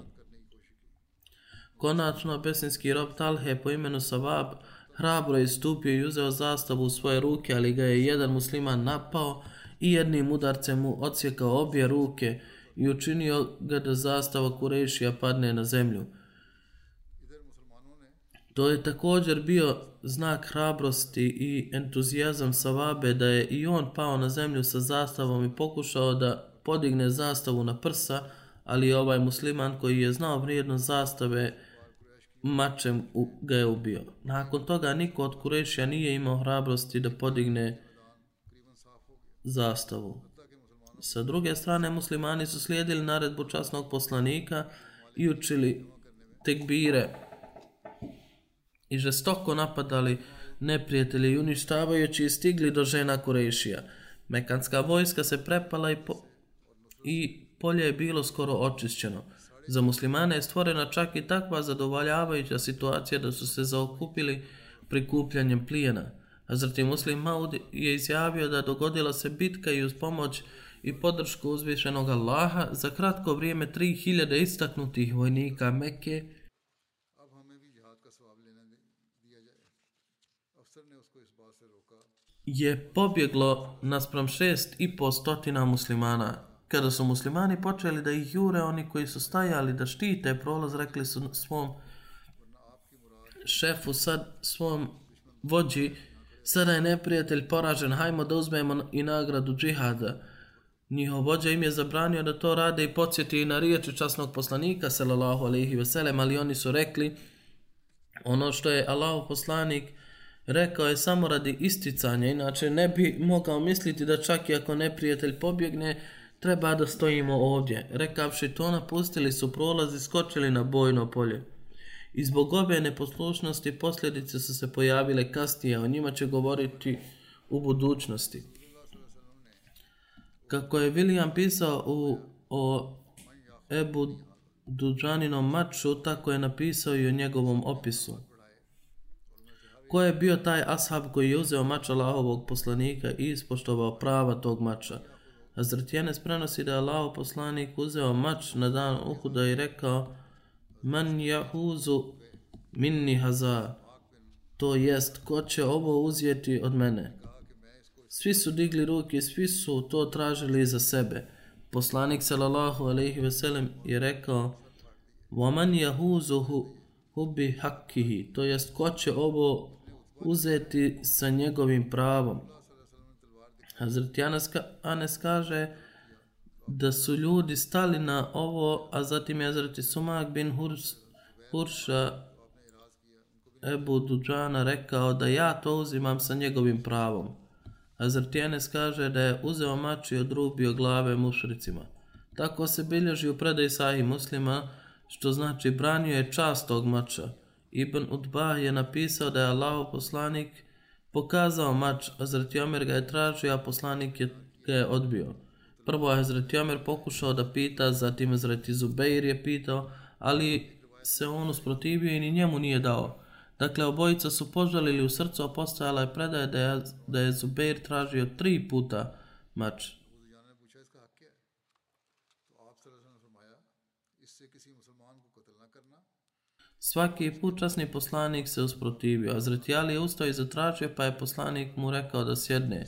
[SPEAKER 2] Konačno, besinski rob Talhe po imenu Savab hrabro je stupio i uzeo zastavu u svoje ruke, ali ga je jedan musliman napao i jednim udarcem mu odsjekao obje ruke i učinio ga da zastava Kurešija padne na zemlju. To je također bio znak hrabrosti i entuzijazam Savabe da je i on pao na zemlju sa zastavom i pokušao da podigne zastavu na prsa, ali ovaj musliman koji je znao vrijednost zastave mačem ga je ubio. Nakon toga niko od Kurešija nije imao hrabrosti da podigne zastavu. Sa druge strane, muslimani su slijedili naredbu časnog poslanika i učili tekbire i žestoko napadali neprijatelji i uništavajući i stigli do žena Kurešija. Mekanska vojska se prepala i, po, i polje je bilo skoro očišćeno. Za muslimane je stvorena čak i takva zadovoljavajuća situacija da su se zaokupili prikupljanjem plijena. Hazreti Muslim Maud je izjavio da dogodila se bitka i uz pomoć i podršku uzvišenog Allaha za kratko vrijeme 3000 istaknutih vojnika Mekke je pobjeglo naspram šest i po stotina muslimana. Kada su muslimani počeli da ih jure, oni koji su stajali da štite prolaz, rekli su svom šefu, sad svom vođi, sada je neprijatelj poražen, hajmo da uzmemo i nagradu džihada. Njihov vođa im je zabranio da to rade i podsjeti na riječi časnog poslanika, sallallahu alaihi veselem, ali oni su rekli ono što je Allah poslanik rekao je samo radi isticanja, inače ne bi mogao misliti da čak i ako neprijatelj pobjegne, treba da stojimo ovdje. Rekavši to, napustili su prolaz i skočili na bojno polje. I zbog ove neposlušnosti posljedice su se pojavile kasnije, o njima će govoriti u budućnosti. Kako je William pisao u, o Ebu Duđaninom maču, tako je napisao i o njegovom opisu. Ko je bio taj ashab koji je uzeo mač Allahovog poslanika i ispoštovao prava tog mača? Hazret Jenes prenosi da je Allahov poslanik uzeo mač na dan Uhuda i rekao Man jahuzu minni haza To jest, ko će ovo uzjeti od mene? Svi su digli ruke, svi su to tražili za sebe. Poslanik sallallahu alejhi ve sellem je rekao: "Wa man yahuzuhu hubbi hakkihi", to jest ko će ovo uzeti sa njegovim pravom. Hazreti Anas, Anas kaže da su ljudi stali na ovo, a zatim je Hazreti Sumak bin Hurs, Hurša Ebu Duđana rekao da ja to uzimam sa njegovim pravom. Hazreti Anas kaže da je uzeo mač i odrubio glave mušricima. Tako se bilježi u predaj sahih muslima, što znači branio je čast tog mača. Ibn Utbah je napisao da je Allah poslanik pokazao mač, a Omer ga je tražio, a poslanik je, ga je odbio. Prvo je Hazreti Omer pokušao da pita, zatim Hazreti Zubeir je pitao, ali se on usprotivio i ni njemu nije dao. Dakle, obojica su požalili u srcu, a postojala je predaje da je, da je Zubeir tražio tri puta mač. Svaki put časni poslanik se usprotivio, a Zretijali je ustao i zatražio, pa je poslanik mu rekao da sjedne,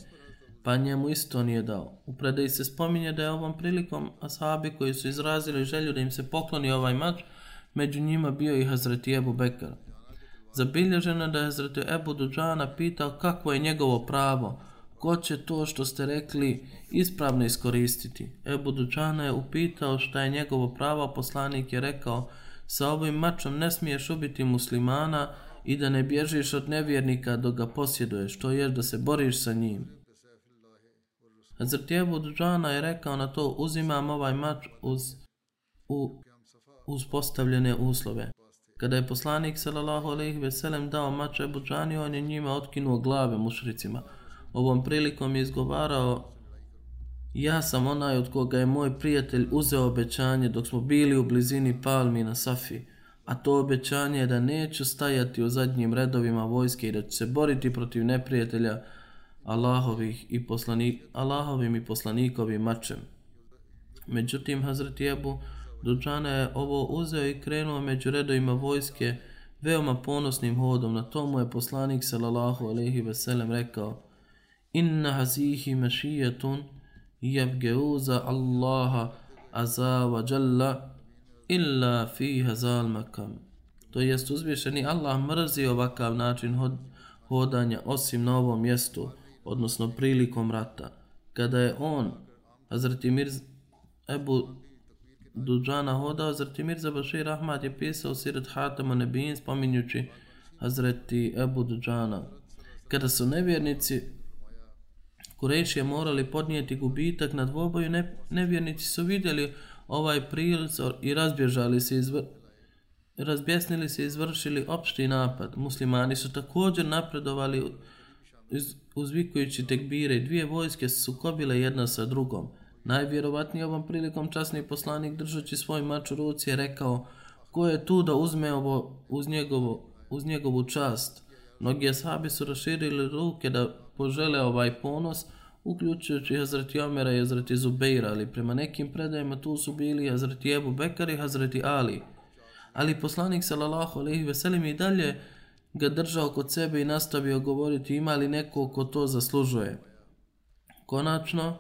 [SPEAKER 2] pa njemu isto nije dao. U predaji se spominje da je ovom prilikom ashabi koji su izrazili želju da im se pokloni ovaj mač, među njima bio i Hazreti Ebu Bekar. Zabilježeno da je Hazreti Ebu Duđana pitao kakvo je njegovo pravo, ko će to što ste rekli ispravno iskoristiti. Ebu Duđana je upitao šta je njegovo pravo, a poslanik je rekao sa ovim mačom ne smiješ ubiti muslimana i da ne bježiš od nevjernika dok ga posjeduješ, to je da se boriš sa njim. Hazreti Ebu Džana je rekao na to uzimam ovaj mač uz, u, uz postavljene uslove. Kada je poslanik sallallahu alejhi ve sellem dao mač Ebu Džani, on je njima otkinuo glave mušricima. Ovom prilikom je izgovarao Ja sam onaj od koga je moj prijatelj uzeo obećanje dok smo bili u blizini Palmi na Safi, a to obećanje je da neću stajati u zadnjim redovima vojske i da ću se boriti protiv neprijatelja Allahovih i poslanik, Allahovim i poslanikovim mačem. Međutim, Hazreti Ebu Duđana je ovo uzeo i krenuo među redovima vojske veoma ponosnim hodom. Na tomu je poslanik sallallahu alaihi ve sellem rekao Inna hazihi mašijetun jevgeuza الله aza wa jalla illa fi hazal. To jest uzvišeni Allah mrzi ovakav način hod, hodanja osim na ovom mjestu, odnosno prilikom rata. Kada je on, Hazreti Mirz Ebu Duđana hodao, Hazreti Mirza Bashir Ahmad je pisao Sirat Hatama Nebin spominjući Hazreti Ebu Duđana. Kada su nevjernici Kurešije morali podnijeti gubitak na dvoboju, ne, nevjernici su vidjeli ovaj prilazor i razbježali se izvr... razbjesnili se i izvršili opšti napad. Muslimani su također napredovali uz, uzvikujući tekbire. Dvije vojske su sukobile jedna sa drugom. Najvjerovatnije ovom prilikom časni poslanik držući svoj mač u ruci je rekao ko je tu da uzme ovo uz, njegovo, uz njegovu čast. Mnogi ashabi su raširili ruke da požele ovaj ponos, uključujući Hazreti Omera i Hazreti Zubeira, ali prema nekim predajima tu su bili Hazreti Ebu Bekar i Hazreti Ali. Ali poslanik sallallahu alejhi ve sellem i dalje ga držao kod sebe i nastavio govoriti ima li neko ko to zaslužuje. Konačno,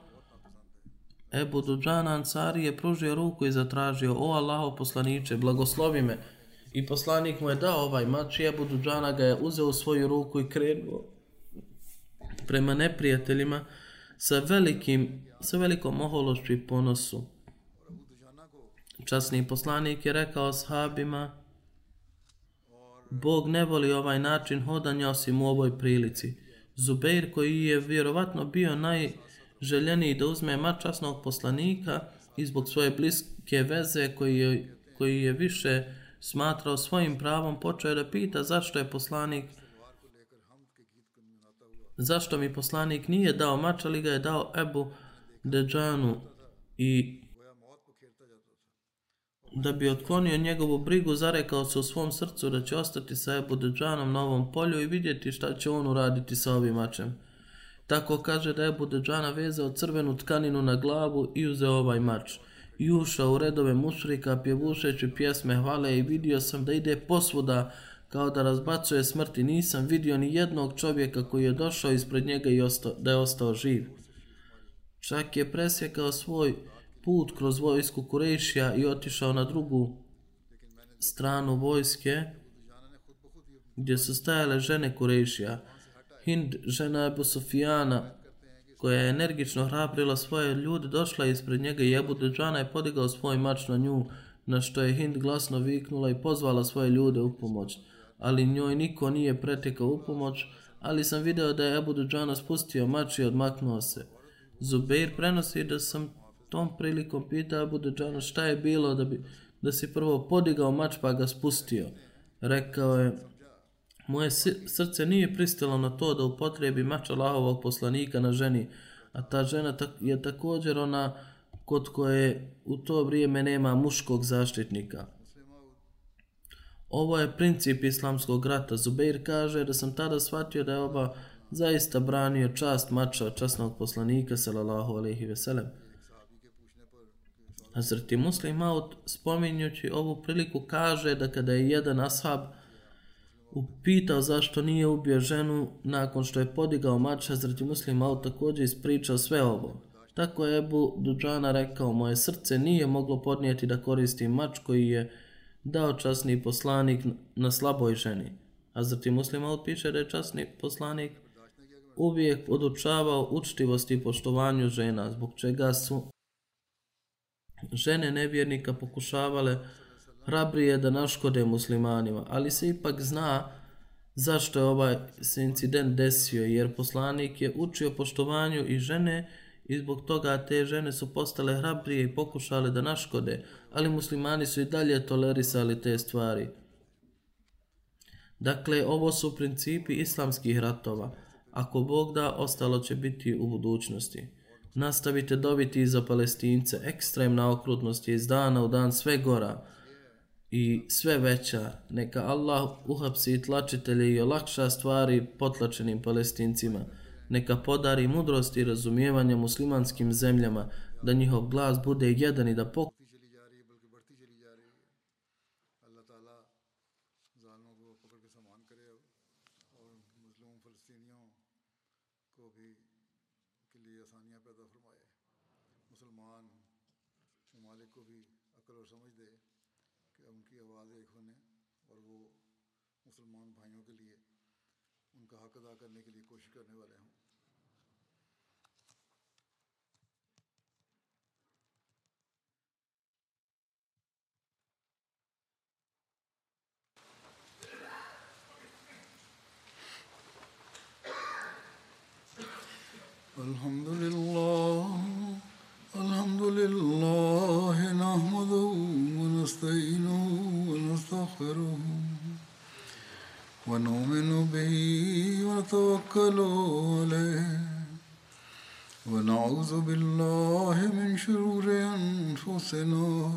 [SPEAKER 2] Ebu Duđan Ansari je pružio ruku i zatražio, o Allaho poslaniče, blagoslovi me. I poslanik mu je dao ovaj mač i Ebu Duđana ga je uzeo u svoju ruku i krenuo prema neprijateljima sa velikim, sa velikom ohološću i ponosu. Časni poslanik je rekao sahabima, Bog ne voli ovaj način hodanja osim u ovoj prilici. Zubeir koji je vjerovatno bio najželjeniji da uzme mač časnog poslanika i zbog svoje bliske veze koji je, koji je više smatrao svojim pravom, počeo je da pita zašto je poslanik zašto mi poslanik nije dao mač, ali ga je dao Ebu Deđanu i da bi otklonio njegovu brigu, zarekao se u svom srcu da će ostati sa Ebu Deđanom na ovom polju i vidjeti šta će on uraditi sa ovim mačem. Tako kaže da je Budeđana vezao crvenu tkaninu na glavu i uzeo ovaj mač. I ušao u redove mušrika pjevušeći pjesme hvale i vidio sam da ide posvuda kao da razbacuje smrti. Nisam vidio ni jednog čovjeka koji je došao ispred njega i ostao, da je ostao živ. Čak je presjekao svoj put kroz vojsku Kurešija i otišao na drugu stranu vojske gdje su stajale žene Kurešija. Hind, žena Ebu Sofijana, koja je energično hrabrila svoje ljude, došla ispred njega i Ebu Deđana je podigao svoj mač na nju, na što je Hind glasno viknula i pozvala svoje ljude u pomoć ali njoj niko nije pretekao u pomoć, ali sam video da je Abu Dujana spustio mač i odmaknuo se. Zubeir prenosi da sam tom prilikom pitao Abu Dujana šta je bilo da bi da si prvo podigao mač pa ga spustio. Rekao je, moje srce nije pristalo na to da upotrebi mač Allahovog poslanika na ženi, a ta žena je također ona kod koje u to vrijeme nema muškog zaštitnika. Ovo je princip islamskog rata. Zubeir kaže da sam tada shvatio da je oba zaista branio čast mača časnog poslanika sallallahu alejhi ve sellem. Hazreti Muslim Maud spominjući ovu priliku kaže da kada je jedan ashab upitao zašto nije ubio ženu nakon što je podigao mač, Hazreti Muslim Maud također ispričao sve ovo. Tako je Ebu Duđana rekao, moje srce nije moglo podnijeti da koristim mač koji je dao časni poslanik na slaboj ženi. A zatim muslima piše da je časni poslanik uvijek odučavao učtivosti i poštovanju žena, zbog čega su žene nevjernika pokušavale hrabrije da naškode muslimanima, ali se ipak zna zašto je ovaj se incident desio, jer poslanik je učio poštovanju i žene i zbog toga te žene su postale hrabrije i pokušale da naškode, ali muslimani su i dalje tolerisali te stvari. Dakle, ovo su principi islamskih ratova. Ako Bog da, ostalo će biti u budućnosti. Nastavite dobiti za palestince. Ekstremna okrutnost je iz dana u dan sve gora i sve veća. Neka Allah uhapsi tlačitelje i olakša stvari potlačenim palestincima neka podari mudrost i razumijevanje muslimanskim zemljama, da njihov glas bude jedan i da pok...
[SPEAKER 1] ونتوكل عليه. ونعوذ بالله من شرور أنفسنا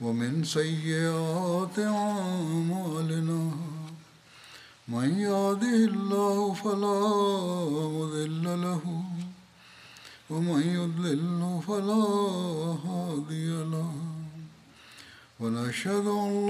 [SPEAKER 1] ومن سيئات أعمالنا. من يهده الله فلا مضل له ومن يضلل فلا هادي له. ونشهد أن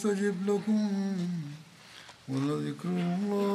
[SPEAKER 1] يستجب لكم ولذكر الله